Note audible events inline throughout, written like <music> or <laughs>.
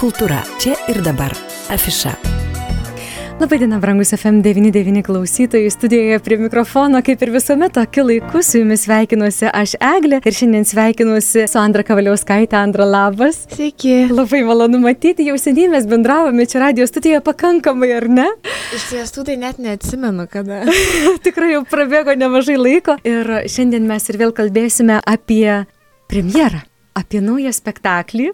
Kultūra čia ir dabar. Afiša. Labadiena, brangus FM99 klausytojai, studijoje prie mikrofono, kaip ir visuomet, tokiu laiku su jumis sveikinuosi aš Eglė ir šiandien sveikinuosi su Andra Kavaliauskaitė. Andra, labas. Sveiki. Labai malonu matyti, jau seniai mes bendravome čia radio studijoje pakankamai, ar ne? Iš tiesų tai net neatsimenu, kada. <laughs> Tikrai jau prabėgo nemažai laiko ir šiandien mes ir vėl kalbėsime apie premjerą apie naują spektaklį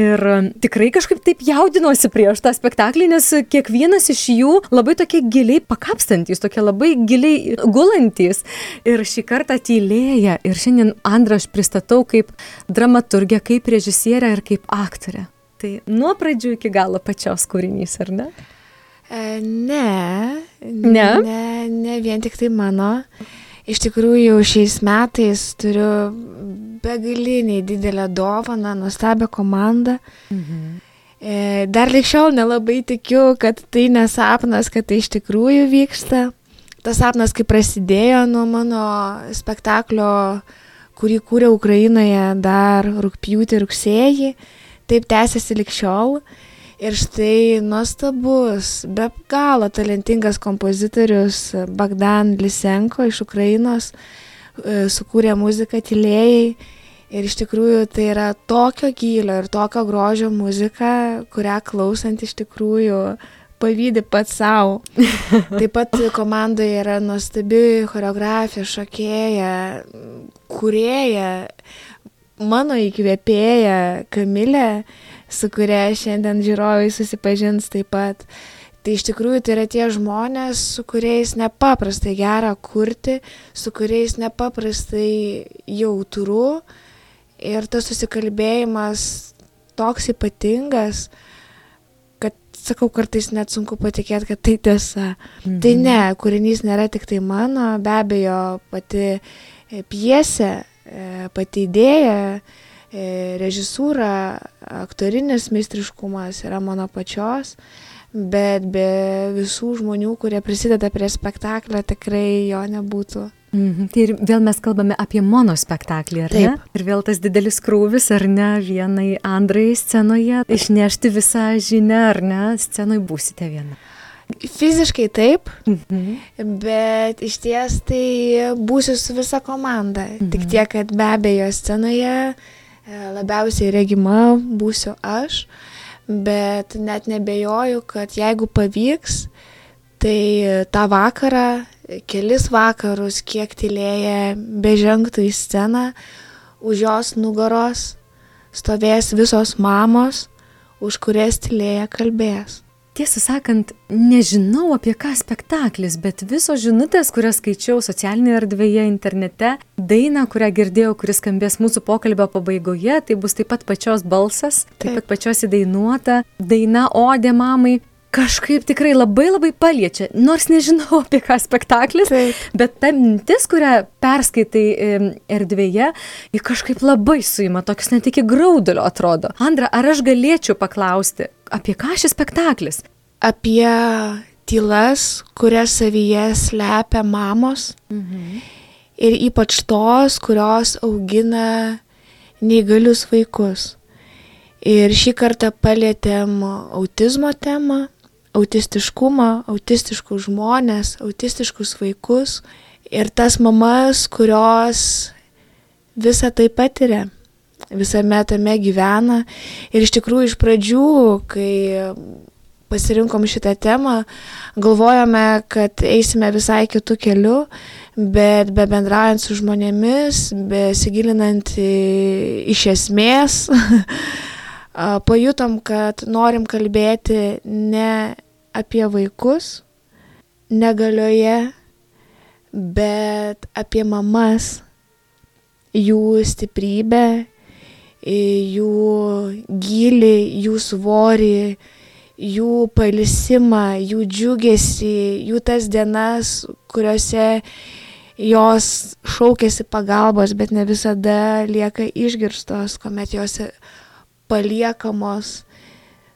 ir um, tikrai kažkaip taip jaudinuosi prieš tą spektaklį, nes kiekvienas iš jų labai tokie giliai pakapstantis, tokie labai giliai gulantis ir šį kartą tylėja ir šiandien Andrą aš pristatau kaip dramaturgę, kaip režisierę ir kaip aktorę. Tai nuo pradžių iki galo pačios kūrinys, ar ne? E, ne. Ne? Ne, ne vien tik tai mano. Iš tikrųjų, šiais metais turiu begaliniai didelę dovaną, nuostabią komandą. Mhm. E, dar likščiau nelabai tikiu, kad tai nesapnas, kad tai iš tikrųjų vyksta. Tas sapnas, kai prasidėjo nuo mano spektaklio, kurį kūrė Ukrainoje dar rūpjūtį rugsėjį, taip tęsiasi likščiau. Ir štai nuostabus, be galo talentingas kompozitorius Bagdan Lisenko iš Ukrainos e, sukūrė muziką tylėjai. Ir iš tikrųjų tai yra tokio gylio ir tokio grožio muzika, kurią klausant iš tikrųjų pavydį pats savo. <laughs> Taip pat komandoje yra nuostabi choreografija, šokėja, kurėja, mano įkvėpėja Kamilė su kuria šiandien žiūrovai susipažins taip pat. Tai iš tikrųjų tai yra tie žmonės, su kuriais nepaprastai gera kurti, su kuriais nepaprastai jautru ir tas susikalbėjimas toks ypatingas, kad, sakau, kartais net sunku patikėti, kad tai tiesa. Mhm. Tai ne, kūrinys nėra tik tai mano, be abejo, pati piesė, pati idėja E, režisūra, aktorinis meistriškumas yra mano pačios, bet be visų žmonių, kurie prisideda prie spektaklio, tikrai jo nebūtų. Mhm. Tai ir vėl mes kalbame apie monospektaklį, ar Taip. ne? Ir vėl tas didelis krūvis, ar ne, vienai Andrai scenoje, išnešti visą žinią, ar ne, scenoje būsite viena. Fiziškai taip, mhm. bet iš ties tai būsiu su visa komanda. Mhm. Tik tiek, kad be abejo scenoje E, labiausiai regima būsiu aš, bet net nebejoju, kad jeigu pavyks, tai tą vakarą, kelis vakarus, kiek tylėję bežengtų į sceną, už jos nugaros stovės visos mamos, už kurias tylėję kalbės tiesą sakant, nežinau apie ką spektaklis, bet visos žinutės, kurias skaičiau socialinėje erdvėje, internete, daina, kurią girdėjau, kuris skambės mūsų pokalbio pabaigoje, tai bus taip pat pačios balsas, taip, taip pat pačios įdainuota daina Odė mamai kažkaip tikrai labai labai paliečia, nors nežinau <laughs> apie ką spektaklis, Taip. bet ta mintis, kurią perskaitai erdvėje, ji kažkaip labai suima, toks net iki graudulio atrodo. Andra, ar aš galėčiau paklausti, apie ką šis spektaklis? Apie tylas, kurias savyje slepia mamos mhm. ir ypač tos, kurios augina neįgalius vaikus. Ir šį kartą palėtėm autizmo temą, autistiškumą, autistiškus žmonės, autistiškus vaikus ir tas mamas, kurios visą tai patiria, visame tame gyvena. Ir iš tikrųjų iš pradžių, kai pasirinkom šitą temą, galvojame, kad eisime visai kitų kelių, bet be bendraujant su žmonėmis, besigilinant iš esmės, <laughs> pajutom, kad norim kalbėti ne apie vaikus negalioje, bet apie mamas, jų stiprybę, jų gilį, jų svorį, jų palisimą, jų džiugesį, jų tas dienas, kuriuose jos šaukėsi pagalbos, bet ne visada lieka išgirstos, kuomet jos paliekamos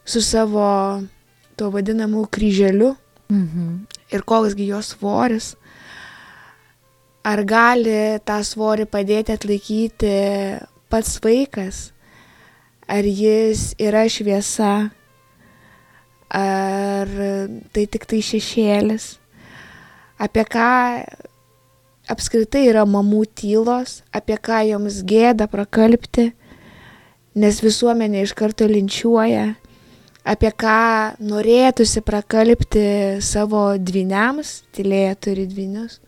su savo tuo vadinamu kryželiu mhm. ir koksgi jos svoris. Ar gali tą svorį padėti atlaikyti pats vaikas? ar jis yra šviesa, ar tai tik tai šešėlis, apie ką apskritai yra mamų tylos, apie ką joms gėda prakalbti, nes visuomenė iš karto linčiuoja, apie ką norėtųsi prakalbti savo dviniams, tylėje turi dvinius,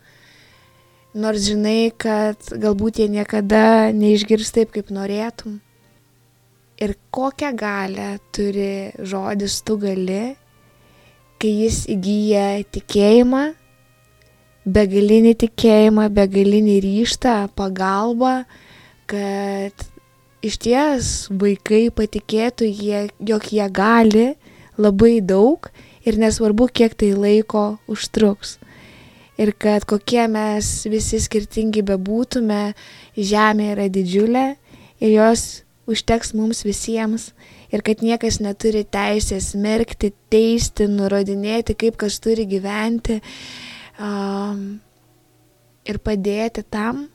nors žinai, kad galbūt jie niekada neišgirs taip, kaip norėtum. Ir kokią galę turi žodis tu gali, kai jis įgyja tikėjimą, begalinį tikėjimą, begalinį ryštą, pagalbą, kad iš ties vaikai patikėtų, jie, jog jie gali labai daug ir nesvarbu, kiek tai laiko užtruks ir kad kokie mes visi skirtingi bebūtume, žemė yra didžiulė ir jos užteks mums visiems ir kad niekas neturi teisės smerkti, teisti, nurodinėti, kaip kas turi gyventi um, ir padėti tam,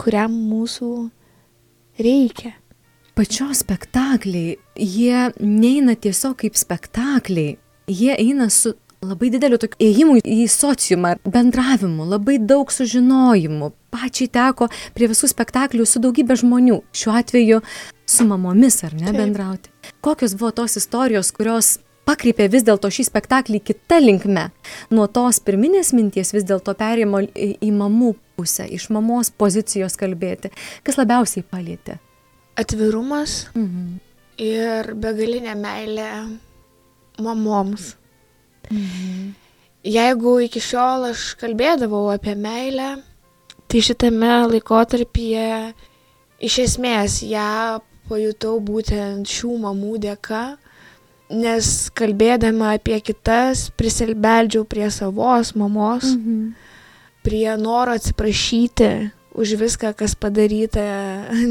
kuriam mūsų reikia. Pačios spektakliai, jie neina tiesiog kaip spektakliai, jie eina su labai dideliu tokiu ėjimu į sociumą, bendravimu, labai daug sužinojimų. Pačiai teko prie visų spektaklių su daugybė žmonių, šiuo atveju su mamomis, ar ne, Taip. bendrauti. Kokios buvo tos istorijos, kurios pakreipė vis dėlto šį spektaklį kitą linkmę. Nuo tos pirminės minties vis dėlto perėjimo į, į mamų pusę, iš mamos pozicijos kalbėti. Kas labiausiai palėtė? Atvirumas mhm. ir begalinė meilė mamoms. Mhm. Jeigu iki šiol aš kalbėdavau apie meilę, tai šitame laikotarpyje iš esmės ją pajutau būtent šių mamų dėka, nes kalbėdama apie kitas prisilbeldžiau prie savos mamos, mhm. prie noro atsiprašyti už viską, kas padaryta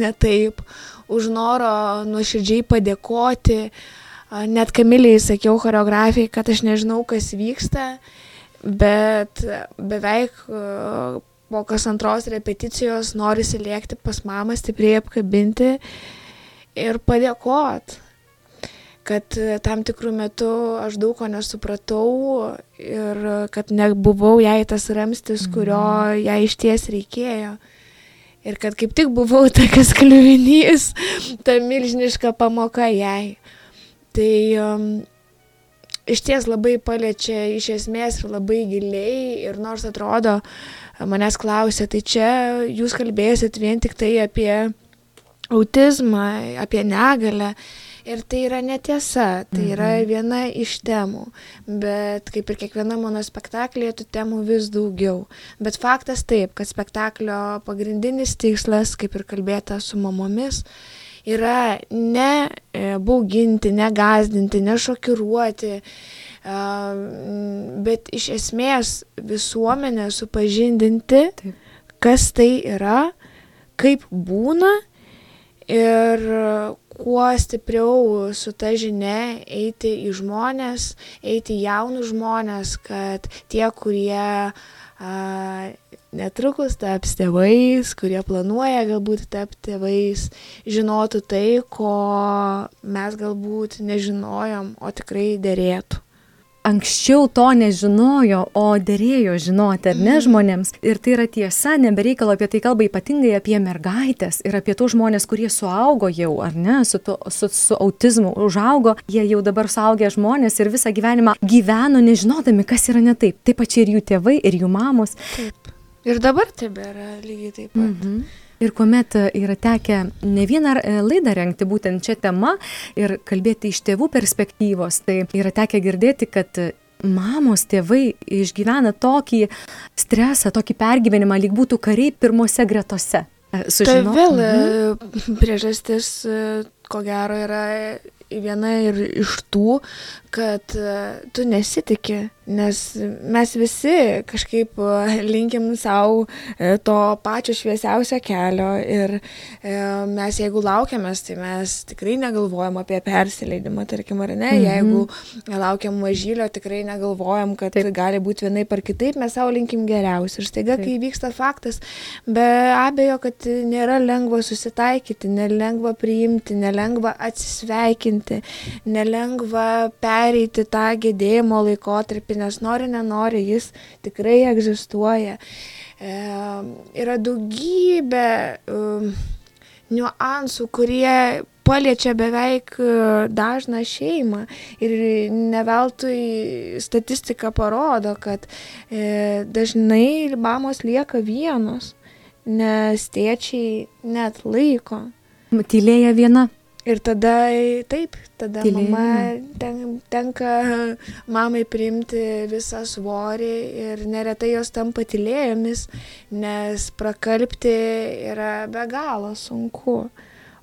ne taip, už noro nuoširdžiai padėkoti, uh, Net Kamiliai sakiau choreografijai, kad aš nežinau, kas vyksta, bet beveik po kas antros repeticijos norisi lėkti pas mamą, stipriai apkabinti ir padėkot kad tam tikrų metų aš daug ko nesupratau ir kad nebuvau jai tas ramstis, kurio mhm. jai iš ties reikėjo. Ir kad kaip tik buvau <laughs> tokias kliuvinys, ta milžiniška pamoka jai. Tai um, iš ties labai paliečia iš esmės ir labai giliai ir nors atrodo, manęs klausia, tai čia jūs kalbėsit vien tik tai apie autizmą, apie negalę. Ir tai yra netiesa, tai yra mhm. viena iš temų, bet kaip ir kiekviena mano spektaklėje, tų temų vis daugiau. Bet faktas taip, kad spektaklio pagrindinis tikslas, kaip ir kalbėta su mamomis, yra ne e, bauginti, ne gazdinti, ne šokiruoti, bet iš esmės visuomenę supažindinti, Taip. kas tai yra, kaip būna ir kuo stipriau su ta žinia eiti į žmonės, eiti į jaunus žmonės, kad tie, kurie a, netrukus taps tėvais, kurie planuoja galbūt tapti tėvais, žinotų tai, ko mes galbūt nežinojom, o tikrai dėrėtų anksčiau to nežinojo, o dėrėjo žinoti, ar ne mhm. žmonėms. Ir tai yra tiesa, nebereikalo apie tai kalba ypatingai apie mergaitės ir apie tos žmonės, kurie suaugo jau, ar ne, su, to, su, su autizmu užaugo, jie jau dabar suaugę žmonės ir visą gyvenimą gyveno nežinodami, kas yra ne taip. Taip pačiai ir jų tėvai, ir jų mamos. Taip. Ir dabar tebėra lygiai taip pat. Mhm. Ir kuomet e, yra tekę ne vieną e, laidą renkti būtent čia tema ir kalbėti iš tėvų perspektyvos, tai yra tekę girdėti, kad mamos, tėvai išgyvena tokį stresą, tokį pergyvenimą, lyg būtų kariai pirmose gretose. E, sužino... Tai vėl mhm. priežastis, ko gero, yra viena ir iš tų, kad e, tu nesitikė, nes mes visi kažkaip e, linkim savo e, to pačio šviesiausio kelio ir mes jeigu laukiamės, tai mes tikrai negalvojam apie persileidimą, tarkim, ar ne, mhm. jeigu laukiam mažylio, tikrai negalvojam, kad Taip. gali būti vienai par kitaip, mes savo linkim geriausiai. Ir staiga, Taip. kai vyksta faktas, be abejo, kad nėra lengva susitaikyti, nelengva priimti, nelengva atsisveikinti, nelengva persileidti pereiti tą gedėjimo laikotarpį, nes nori, nenori, jis tikrai egzistuoja. E, yra daugybė e, niuansų, kurie paliečia beveik e, dažną šeimą. Ir neveltui statistika parodo, kad e, dažnai mamos lieka vienos, nes tėčiai net laiko. Tylėja viena. Ir tada taip, tada Tylėjimą. mama ten, tenka mamai priimti visą svorį ir neretai jos tampa tylėjomis, nes prakalbti yra be galo sunku.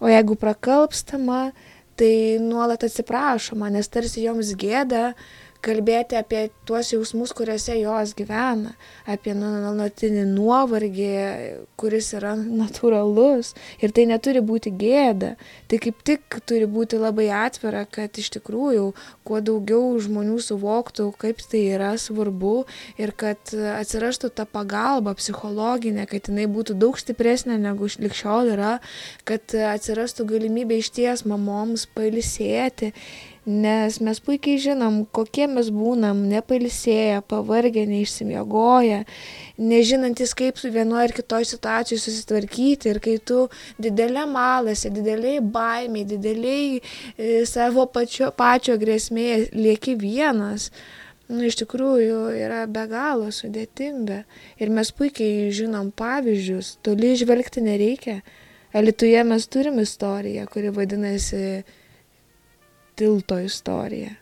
O jeigu prakalbstama, tai nuolat atsiprašoma, nes tarsi joms gėda, kalbėti apie tuos jausmus, kuriuose jos gyvena, apie nuolatinį nuovargį, kuris yra natūralus ir tai neturi būti gėda. Tai kaip tik turi būti labai atvira, kad iš tikrųjų kuo daugiau žmonių suvoktų, kaip tai yra svarbu ir kad atsirastų ta pagalba psichologinė, kad jinai būtų daug stipresnė negu likščiol yra, kad atsirastų galimybė iš ties mamoms pailisėti nes mes puikiai žinom, kokie mes būnam, nepalsėję, pavargę, neišsimiegoję, nežinantis, kaip su vienoje ar kitoje situacijoje susitvarkyti ir kai tu didelė malasi, dideliai baimiai, dideliai e, savo pačio, pačio grėsmėje lieki vienas. Nu, iš tikrųjų yra be galo sudėtinga. Ir mes puikiai žinom pavyzdžius, toli žvelgti nereikia. Alituje mes turim istoriją, kuri vadinasi tilto istorija.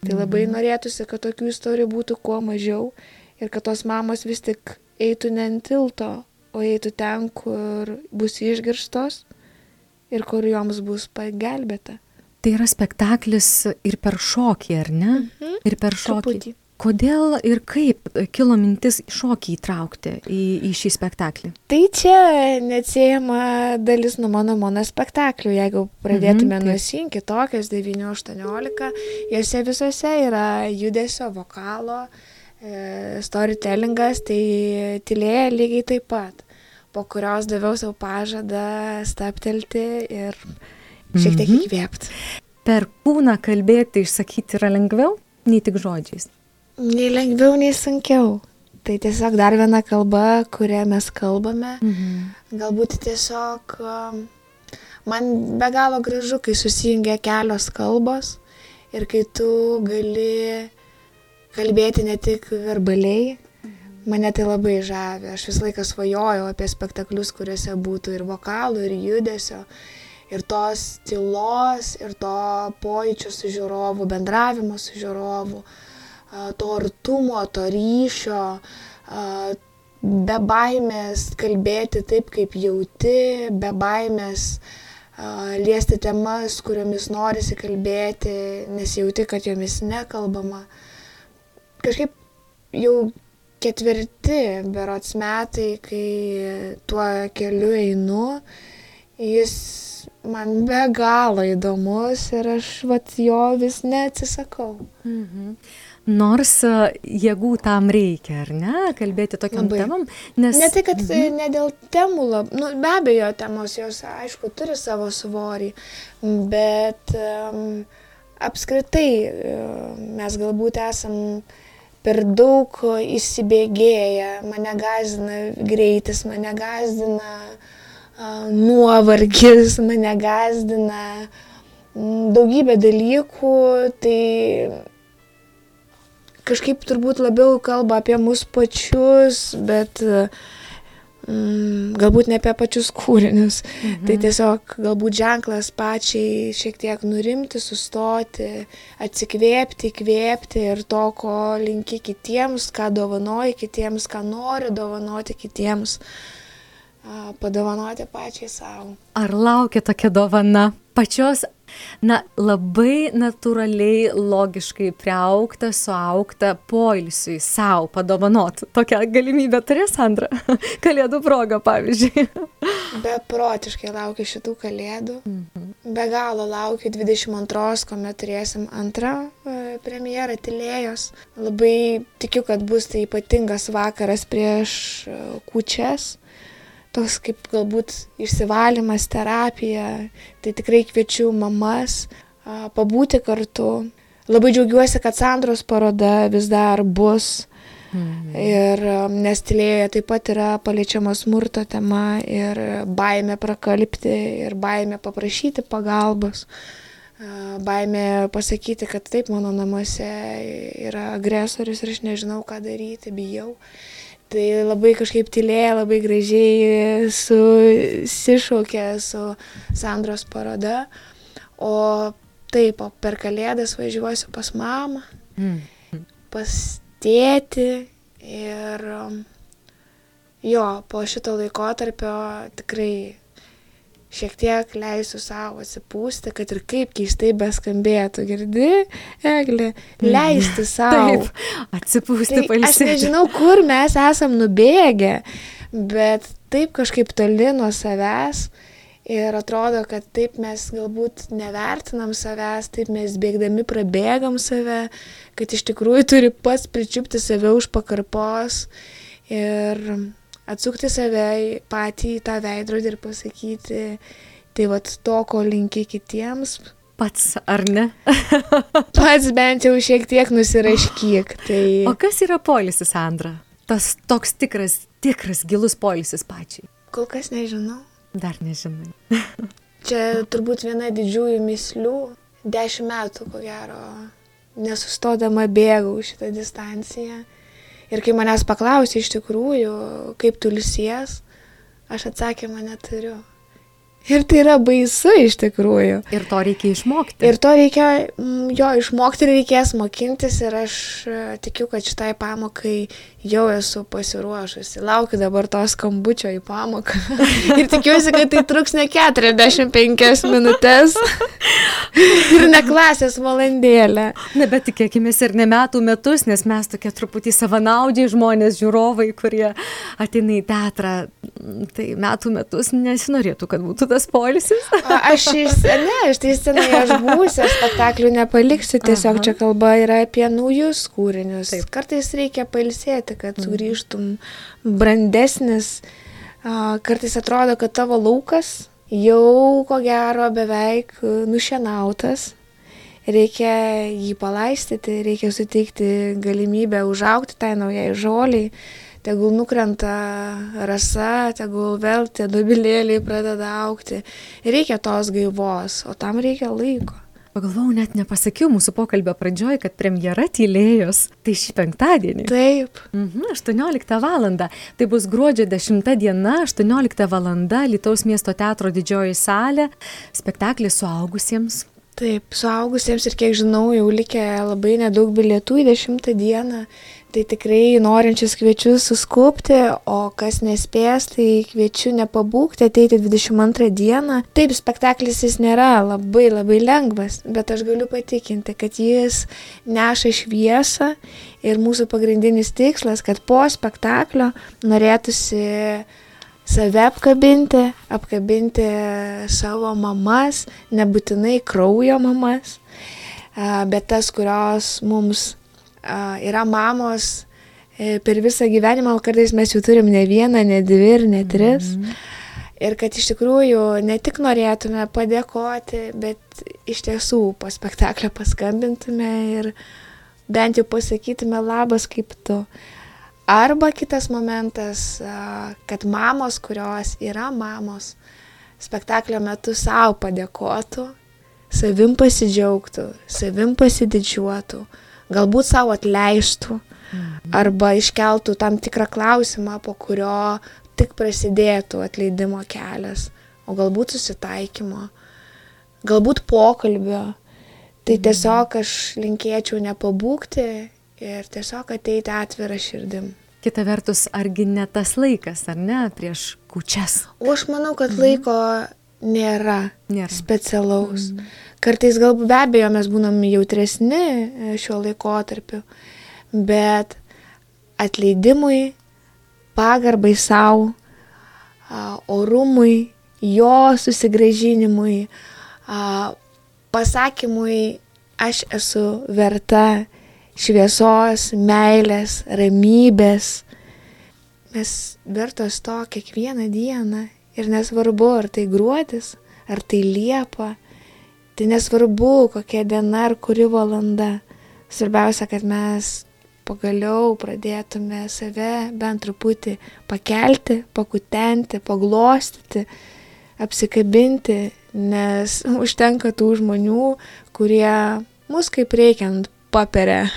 Tai labai mhm. norėtųsi, kad tokių istorijų būtų kuo mažiau ir kad tos mamos vis tik eitų ne ant tilto, o eitų ten, kur bus išgirstos ir kur joms bus pagelbėta. Tai yra spektaklis ir per šokį, ar ne? Mhm. Ir per šokį. Truputį. Kodėl ir kaip kilo mintis šokį įtraukti į, į šį spektaklį? Tai čia neatsiejama dalis nuo mano monospektaklių. Jeigu pradėtume mhm, nuo Sinki, tokias 9-18, jose visose yra judesio, vokalo, e, storytellingas, tai tylėja lygiai taip pat. Po kurios daviau savo pažadą staptelti ir šiek tiek mhm. įkvėpti. Per kūną kalbėti, išsakyti yra lengviau nei tik žodžiais. Nei lengviau, nei sunkiau. Tai tiesiog dar viena kalba, kurią mes kalbame. Mhm. Galbūt tiesiog um, man be galo gražu, kai susijungia kelios kalbos ir kai tu gali kalbėti ne tik verbaliai. Mhm. Mane tai labai žavi. Aš visą laiką svajojau apie spektaklius, kuriuose būtų ir vokalų, ir judesio, ir tos tylos, ir to pojūčio su žiūrovu, bendravimo su žiūrovu. Uh, to artumo, to ryšio, be baimės kalbėti taip, kaip jauti, be baimės liesti temas, kuriomis norisi kalbėti, nes jauti, kad jomis nekalbama. Kažkaip jau ketvirti berots metai, kai tuo keliu einu, jis man be galo įdomus ir aš vat jo vis neatsisakau. Mhm nors e, jėgų tam reikia, ar ne, kalbėti tokiam Labai. temam. Nes... Ne tai, kad mhm. ne dėl temų, lab... nu, be abejo, temos jos, aišku, turi savo svorį, bet um, apskritai um, mes galbūt esam per daug įsibėgėję, mane gazina greitis, mane gazdina uh, nuovargis, mane gazdina daugybė dalykų, tai kažkaip turbūt labiau kalba apie mus pačius, bet mm, galbūt ne apie pačius kūrinius. Mhm. Tai tiesiog galbūt ženklas pačiai šiek tiek nurimti, sustoti, atsikvėpti, įkvėpti ir to, ko linki kitiems, ką dovanoji kitiems, ką nori dovanoti kitiems, padovanoti pačiai savo. Ar laukia tokia dovana? Pačios Na, labai natūraliai, logiškai priaukta, suaukta poilsiui savo padovanot. Tokią galimybę turės Sandra. <laughs> Kalėdų proga, pavyzdžiui. <laughs> Beprotiškai laukiu šitų kalėdų. Mhm. Be galo laukiu 22, kuomet turėsim antrą e, premjerą Tilėjos. Labai tikiu, kad bus tai ypatingas vakaras prieš e, kučias toks kaip galbūt išsivalymas, terapija. Tai tikrai kviečiu mamas a, pabūti kartu. Labai džiaugiuosi, kad Sandros paroda vis dar bus. Mhm. Ir nes tylėjoje taip pat yra paliečiama smurto tema ir baime prakalbti ir baime paprašyti pagalbos. Baimė pasakyti, kad taip mano namuose yra agresorius ir aš nežinau, ką daryti, bijau. Tai labai kažkaip tylėja, labai gražiai susišaukė su Sandros paroda. O taip, o per kalėdas važiuosiu pas mamą, mm. pas tėti ir jo, po šito laikotarpio tikrai šiek tiek leisiu savo atsipūsti, kad ir kaip keistai beskambėtų, girdi, Eglė, leisti <laughs> savo. Taip, atsipūsti, tai pailsėti. Aš nežinau, kur mes esam nubėgę, bet taip kažkaip toli nuo savęs. Ir atrodo, kad taip mes galbūt nevertinam savęs, taip mes bėgdami prabėgam save, kad iš tikrųjų turi pats pričiupti save už pakarpos. Ir atsukti save patį į tą veidrodį ir pasakyti, tai vad to, ko linki kitiems. Pats, ar ne? <laughs> Pats bent jau šiek tiek nusiraškyk. Tai... O kas yra polisis, Sandra? Tas toks tikras, tikras gilus polisis pačiai. Kol kas nežinau. Dar nežinai. <laughs> Čia turbūt viena didžiųjų mislių. Dešimt metų, ko gero, nesustodama bėgau šitą distanciją. Ir kai manęs paklausė iš tikrųjų, kaip tu lisies, aš atsakymą neturiu. Ir tai yra baisu iš tikrųjų. Ir to reikia išmokti. Ir to reikia, mm, jo, išmokti ir reikės mokintis ir aš e, tikiu, kad šitai pamokai jau esu pasiruošusi. Laukiu dabar to skambučio į pamoką. <laughs> ir tikiuosi, kad tai truks ne 45 minutės. <laughs> ir ne klasės valandėlę. Ne, bet tikėkime ir ne metų metus, nes mes tokie truputį savanaudžiai žmonės, žiūrovai, kurie ateina į teatrą. Tai metų metus nesinorėtų, kad būtų tas polisis? aš iš, ne, aš tai scenoje aš būsiu, spektaklių nepaliksiu, tiesiog Aha. čia kalba yra apie naujus kūrinius. Taip. Kartais reikia pailsėti, kad mhm. sugrįžtum brandesnis. Kartais atrodo, kad tavo laukas jau ko gero beveik nušienautas. Reikia jį palaistyti, reikia suteikti galimybę užaukti tai naujai žoliai tegul nukrenta rasa, tegul vėl tie dubilėliai pradeda aukti. Reikia tos gaivos, o tam reikia laiko. Pagalvojau, net nepasakiau mūsų pokalbio pradžioj, kad premjera tylėjos. Tai šį penktadienį. Taip. Mhm, 18 val. Tai bus gruodžio 10 diena, 18 val. Lietuvos miesto teatro didžioji salė, spektaklis suaugusiems. Taip, suaugusiems ir kiek žinau, jau likę labai nedaug bilietų į 10 dieną. Tai tikrai norinčius kviečiu suskupti, o kas nespės, tai kviečiu nepabūkti, ateiti 22 dieną. Taip, spektaklis jis nėra labai labai lengvas, bet aš galiu patikinti, kad jis neša šviesą ir mūsų pagrindinis tikslas, kad po spektaklio norėtųsi save apkabinti, apkabinti savo mamas, nebūtinai kraujo mamas, bet tas, kurios mums yra mamos e, per visą gyvenimą, o kartais mes jų turim ne vieną, ne dvi ir ne tris. Mm -hmm. Ir kad iš tikrųjų ne tik norėtume padėkoti, bet iš tiesų po spektaklio paskambintume ir bent jau pasakytume labas kaip tu. Arba kitas momentas, kad mamos, kurios yra mamos, spektaklio metu savo padėkotų, savim pasidžiaugtų, savim pasididžiuotų, galbūt savo atleistų mhm. arba iškeltų tam tikrą klausimą, po kurio tik prasidėtų atleidimo kelias, o galbūt susitaikymo, galbūt pokalbio. Tai mhm. tiesiog aš linkėčiau nepabūkti ir tiesiog ateiti atvirą širdim. Kita vertus, argi ne tas laikas, ar ne, prieš kučias? O aš manau, kad mhm. laiko nėra, nėra. specialaus. Mhm Kartais galbūt be abejo mes būnam jautresni e, šiuo laikotarpiu, bet atleidimui, pagarbai savo, orumui, jo susigražinimui, pasakymui, aš esu verta šviesos, meilės, ramybės. Mes vertos to kiekvieną dieną ir nesvarbu, ar tai gruodis, ar tai liepa, Tai nesvarbu, kokia diena ar kuri valanda. Svarbiausia, kad mes pagaliau pradėtume save bent truputį pakelti, pakutenti, paglostyti, apsikabinti, nes <laughs> užtenka tų žmonių, kurie mus kaip reikiant paperia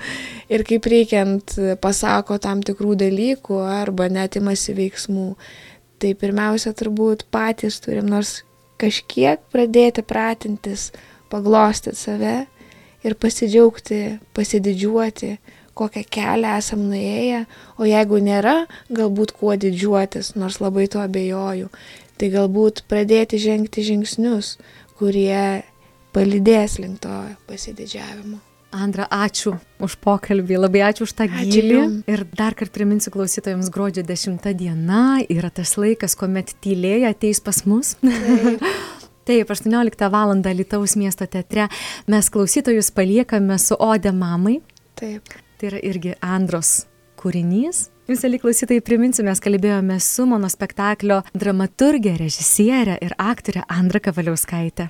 <laughs> ir kaip reikiant pasako tam tikrų dalykų arba net imasi veiksmų. Tai pirmiausia, turbūt patys turim, nors kažkiek pradėti pratintis, paglostyti save ir pasidžiaugti, pasididžiuoti, kokią kelią esam nuėję, o jeigu nėra, galbūt kuo didžiuotis, nors labai to abejoju, tai galbūt pradėti žengti žingsnius, kurie palydės link to pasididžiavimo. Andra, ačiū už pokalbį, labai ačiū už tą gilį. Ir dar kartą priminsiu klausytojams, gruodžio 10 diena yra tas laikas, kuomet tylėja ateis pas mus. Taip. <laughs> Taip, 18 val. Lietuvos miesto teatre mes klausytojus paliekame su Ode mamai. Taip. Tai yra irgi Andros kūrinys. Jūs, ali klausytojai, priminsiu, mes kalbėjome su mano spektaklio dramaturgė, režisierė ir aktorė Andra Kavaliauskaitė.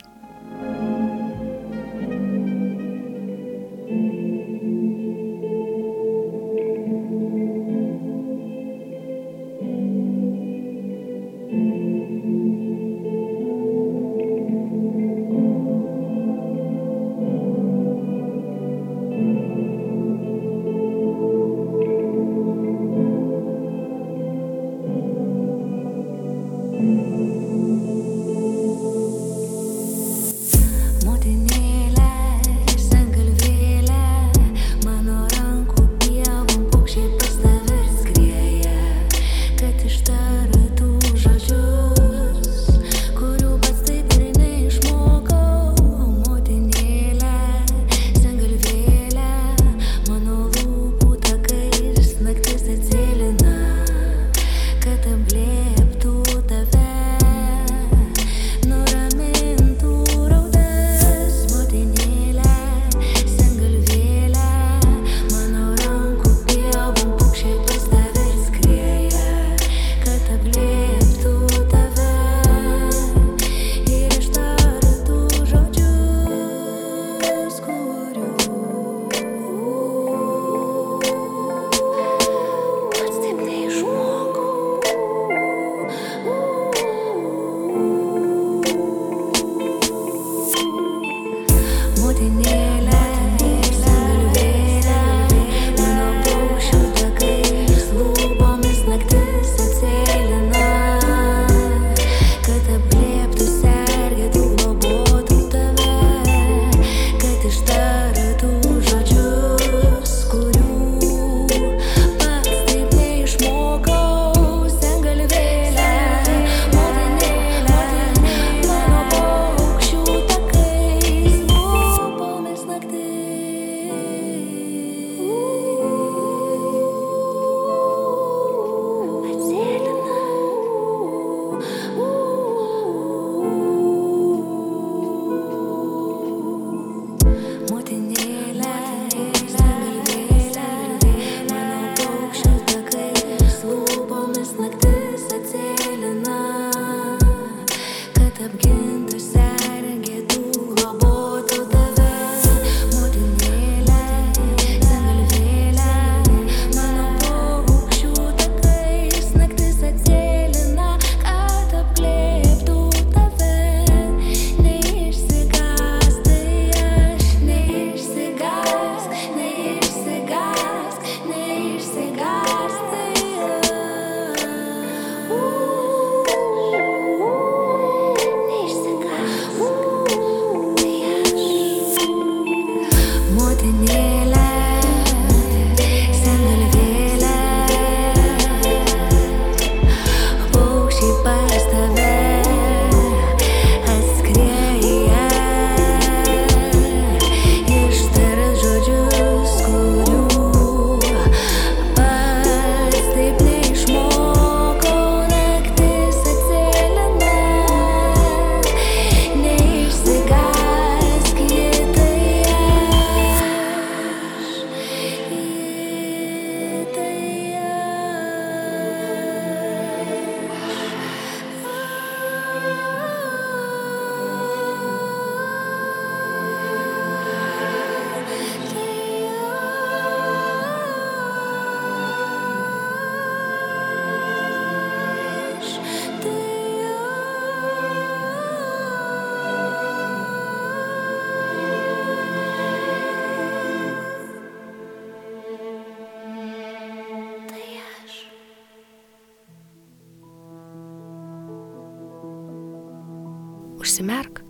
Užsimerk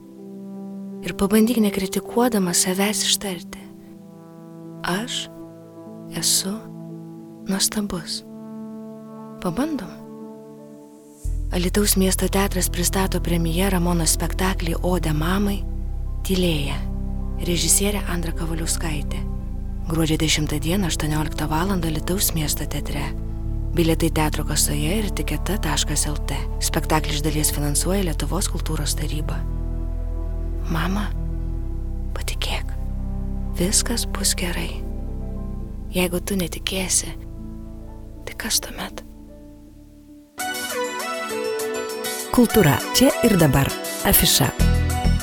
ir pabandyk nekritikuodama savęs ištarti. Aš esu nuostabus. Pabandom. Alitaus miesto teatras pristato premjerą mono spektaklį Ode mamai - Tylėja. Režisierė Andra Kavaliuskaitė. Gruodžio 10 dieną 18 val. Alitaus miesto teatre. Bilietai teatro kasoje ir tiketa.lt. Spektaklį iš dalies finansuoja Lietuvos kultūros taryba. Mama, patikėk, viskas bus gerai. Jeigu tu netikėsi, tai kas tuomet? Kultūra čia ir dabar. Afiša.